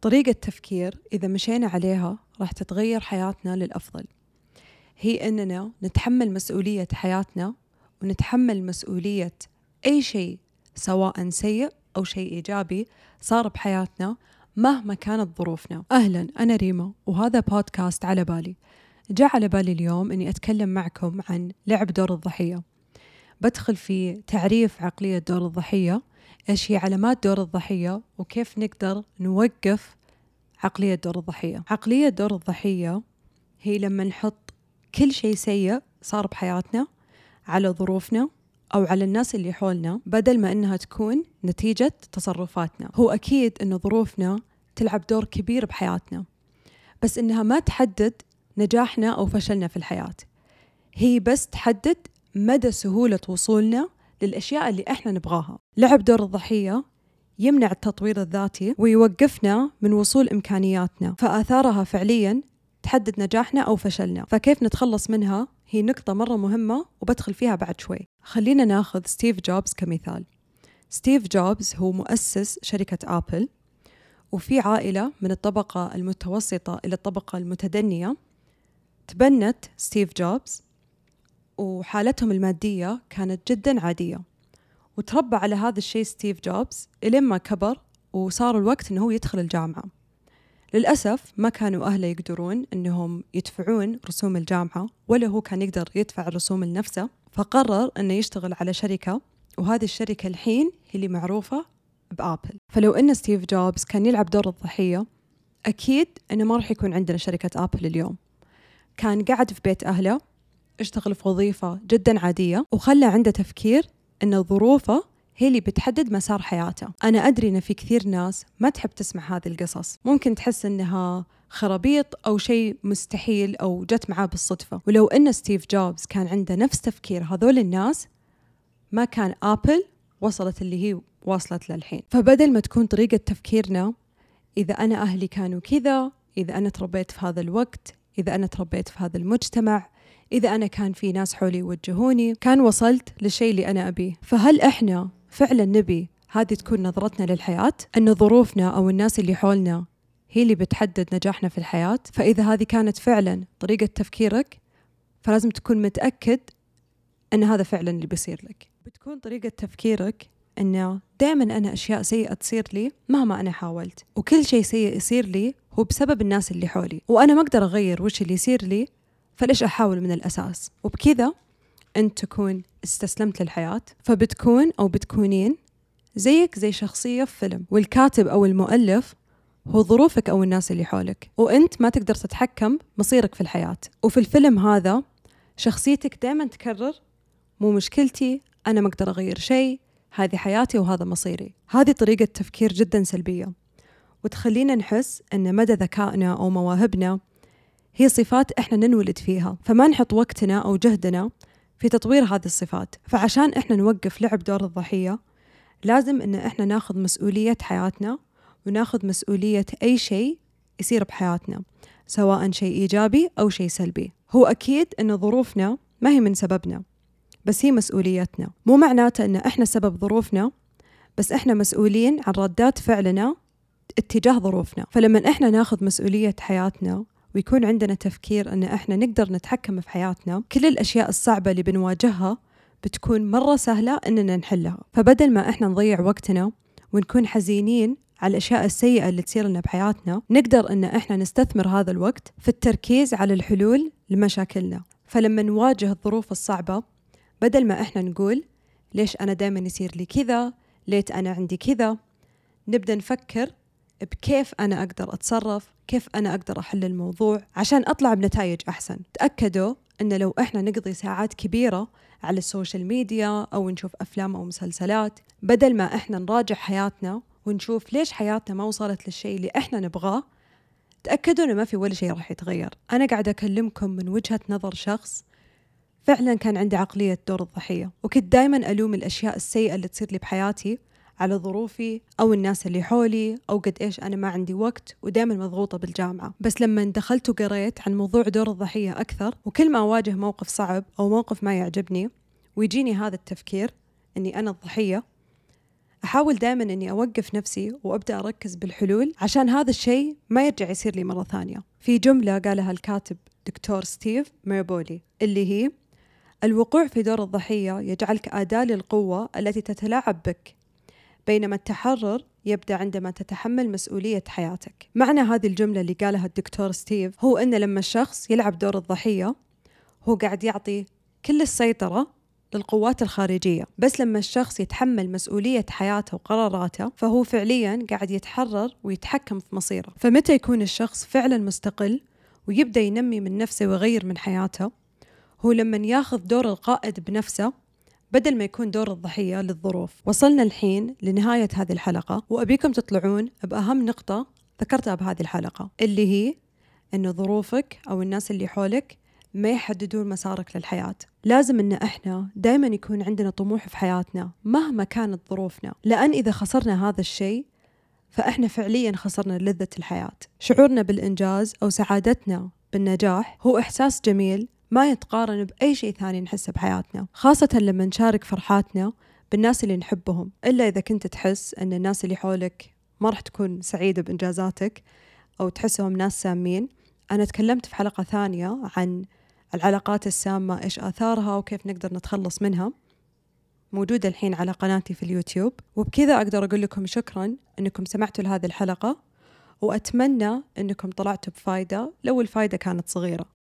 طريقة تفكير إذا مشينا عليها راح تتغير حياتنا للأفضل. هي أننا نتحمل مسؤولية حياتنا ونتحمل مسؤولية أي شيء سواء سيء أو شيء إيجابي صار بحياتنا مهما كانت ظروفنا. أهلا أنا ريما وهذا بودكاست على بالي. جاء على بالي اليوم أني أتكلم معكم عن لعب دور الضحية. بدخل في تعريف عقلية دور الضحية إيش هي علامات دور الضحية وكيف نقدر نوقف عقلية دور الضحية؟ عقلية دور الضحية هي لما نحط كل شيء سيء صار بحياتنا على ظروفنا أو على الناس اللي حولنا بدل ما إنها تكون نتيجة تصرفاتنا. هو أكيد إن ظروفنا تلعب دور كبير بحياتنا بس إنها ما تحدد نجاحنا أو فشلنا في الحياة. هي بس تحدد مدى سهولة وصولنا للأشياء اللي إحنا نبغاها. لعب دور الضحية يمنع التطوير الذاتي ويوقفنا من وصول إمكانياتنا فآثارها فعليا تحدد نجاحنا أو فشلنا. فكيف نتخلص منها؟ هي نقطة مرة مهمة وبدخل فيها بعد شوي. خلينا ناخذ ستيف جوبز كمثال. ستيف جوبز هو مؤسس شركة آبل وفي عائلة من الطبقة المتوسطة إلى الطبقة المتدنية تبنت ستيف جوبز. وحالتهم المادية كانت جدا عادية. وتربى على هذا الشيء ستيف جوبز إلين ما كبر وصار الوقت إنه هو يدخل الجامعة. للأسف ما كانوا أهله يقدرون إنهم يدفعون رسوم الجامعة ولا هو كان يقدر يدفع الرسوم لنفسه. فقرر إنه يشتغل على شركة وهذه الشركة الحين هي اللي معروفة بآبل. فلو إن ستيف جوبز كان يلعب دور الضحية أكيد إنه ما راح يكون عندنا شركة آبل اليوم. كان قاعد في بيت أهله اشتغل في وظيفة جدا عادية وخلى عنده تفكير أن ظروفه هي اللي بتحدد مسار حياته. أنا أدري أن في كثير ناس ما تحب تسمع هذه القصص. ممكن تحس أنها خرابيط أو شيء مستحيل أو جت معاه بالصدفة. ولو أن ستيف جوبز كان عنده نفس تفكير هذول الناس ما كان آبل وصلت اللي هي واصلت للحين. فبدل ما تكون طريقة تفكيرنا إذا أنا أهلي كانوا كذا إذا أنا تربيت في هذا الوقت إذا أنا تربيت في هذا المجتمع إذا أنا كان في ناس حولي يوجهوني كان وصلت للشيء اللي أنا أبيه. فهل إحنا فعلا نبي هذه تكون نظرتنا للحياة؟ أن ظروفنا أو الناس اللي حولنا هي اللي بتحدد نجاحنا في الحياة؟ فإذا هذه كانت فعلا طريقة تفكيرك فلازم تكون متأكد أن هذا فعلا اللي بيصير لك. بتكون طريقة تفكيرك أن دائما أنا أشياء سيئة تصير لي مهما أنا حاولت وكل شيء سيء يصير لي هو بسبب الناس اللي حولي. وأنا ما أقدر أغير وش اللي يصير لي فليش أحاول من الأساس؟ وبكذا أنت تكون استسلمت للحياة فبتكون أو بتكونين زيك زي شخصية في فيلم والكاتب أو المؤلف هو ظروفك أو الناس اللي حولك وأنت ما تقدر تتحكم مصيرك في الحياة. وفي الفيلم هذا شخصيتك دائما تكرر مو مشكلتي أنا ما أقدر أغير شيء هذه حياتي وهذا مصيري. هذه طريقة تفكير جدا سلبية. وتخلينا نحس أن مدى ذكائنا أو مواهبنا هي صفات إحنا ننولد فيها فما نحط وقتنا أو جهدنا في تطوير هذه الصفات. فعشان إحنا نوقف لعب دور الضحية لازم إن إحنا ناخذ مسؤولية حياتنا وناخذ مسؤولية أي شيء يصير بحياتنا سواء شيء إيجابي أو شيء سلبي. هو أكيد إن ظروفنا ما هي من سببنا بس هي مسؤوليتنا. مو معناته إن إحنا سبب ظروفنا بس إحنا مسؤولين عن ردات فعلنا اتجاه ظروفنا. فلما إحنا ناخذ مسؤولية حياتنا ويكون عندنا تفكير أن إحنا نقدر نتحكم في حياتنا. كل الأشياء الصعبة اللي بنواجهها بتكون مرة سهلة إننا نحلها. فبدل ما إحنا نضيع وقتنا ونكون حزينين على الأشياء السيئة اللي تصير لنا بحياتنا نقدر إن إحنا نستثمر هذا الوقت في التركيز على الحلول لمشاكلنا. فلما نواجه الظروف الصعبة بدل ما إحنا نقول ليش أنا دائما يصير لي كذا ليت أنا عندي كذا نبدأ نفكر بكيف أنا أقدر أتصرف كيف أنا أقدر أحل الموضوع عشان أطلع بنتائج أحسن. تأكدوا أن لو إحنا نقضي ساعات كبيرة على ال social media أو نشوف أفلام أو مسلسلات بدل ما إحنا نراجع حياتنا ونشوف ليش حياتنا ما وصلت للشيء اللي إحنا نبغاه تأكدوا أنه ما في ولا شيء راح يتغير. أنا قاعدة أكلمكم من وجهة نظر شخص فعلا كان عندي عقلية دور الضحية وكنت دايما ألوم الأشياء السيئة اللي تصير لي بحياتي على ظروفي أو الناس اللي حولي أو قد إيش أنا ما عندي وقت ودائما مضغوطة بالجامعة. بس لما دخلت وقريت عن موضوع دور الضحية أكثر وكل ما أواجه موقف صعب أو موقف ما يعجبني ويجيني هذا التفكير أني أنا الضحية أحاول دائما أني أوقف نفسي وأبدأ أركز بالحلول عشان هذا الشيء ما يرجع يصير لي مرة ثانية. في جملة قالها الكاتب دكتور ستيف ميربولي اللي هي الوقوع في دور الضحية يجعلك أداة للقوة التي تتلاعب بك بينما التحرر يبدأ عندما تتحمل مسؤولية حياتك. معنى هذه الجملة اللي قالها الدكتور ستيف هو أن لما الشخص يلعب دور الضحية هو قاعد يعطي كل السيطرة للقوات الخارجية. بس لما الشخص يتحمل مسؤولية حياته وقراراته فهو فعليا قاعد يتحرر ويتحكم في مصيره. فمتى يكون الشخص فعلا مستقل ويبدأ ينمي من نفسه ويغير من حياته؟ هو لما ياخذ دور القائد بنفسه بدل ما يكون دور الضحية للظروف. وصلنا الحين لنهاية هذه الحلقة وأبيكم تطلعون بأهم نقطة ذكرتها بهذه الحلقة اللي هي أن ظروفك أو الناس اللي حولك ما يحددون مسارك للحياة. لازم أن إحنا دائما يكون عندنا طموح في حياتنا مهما كانت ظروفنا. لأن إذا خسرنا هذا الشيء فإحنا فعليا خسرنا لذة الحياة. شعورنا بالإنجاز أو سعادتنا بالنجاح هو إحساس جميل ما يتقارن بأي شيء ثاني نحسه بحياتنا خاصة لما نشارك فرحاتنا بالناس اللي نحبهم. إلا إذا كنت تحس أن الناس اللي حولك ما راح تكون سعيدة بإنجازاتك أو تحسهم ناس سامين. أنا تكلمت في حلقة ثانية عن العلاقات السامة إيش آثارها وكيف نقدر نتخلص منها. موجودة الحين على قناتي في اليوتيوب. وبكذا أقدر أقول لكم شكرا أنكم سمعتوا لهذه الحلقة وأتمنى أنكم طلعتوا بفايدة لو الفايدة كانت صغيرة.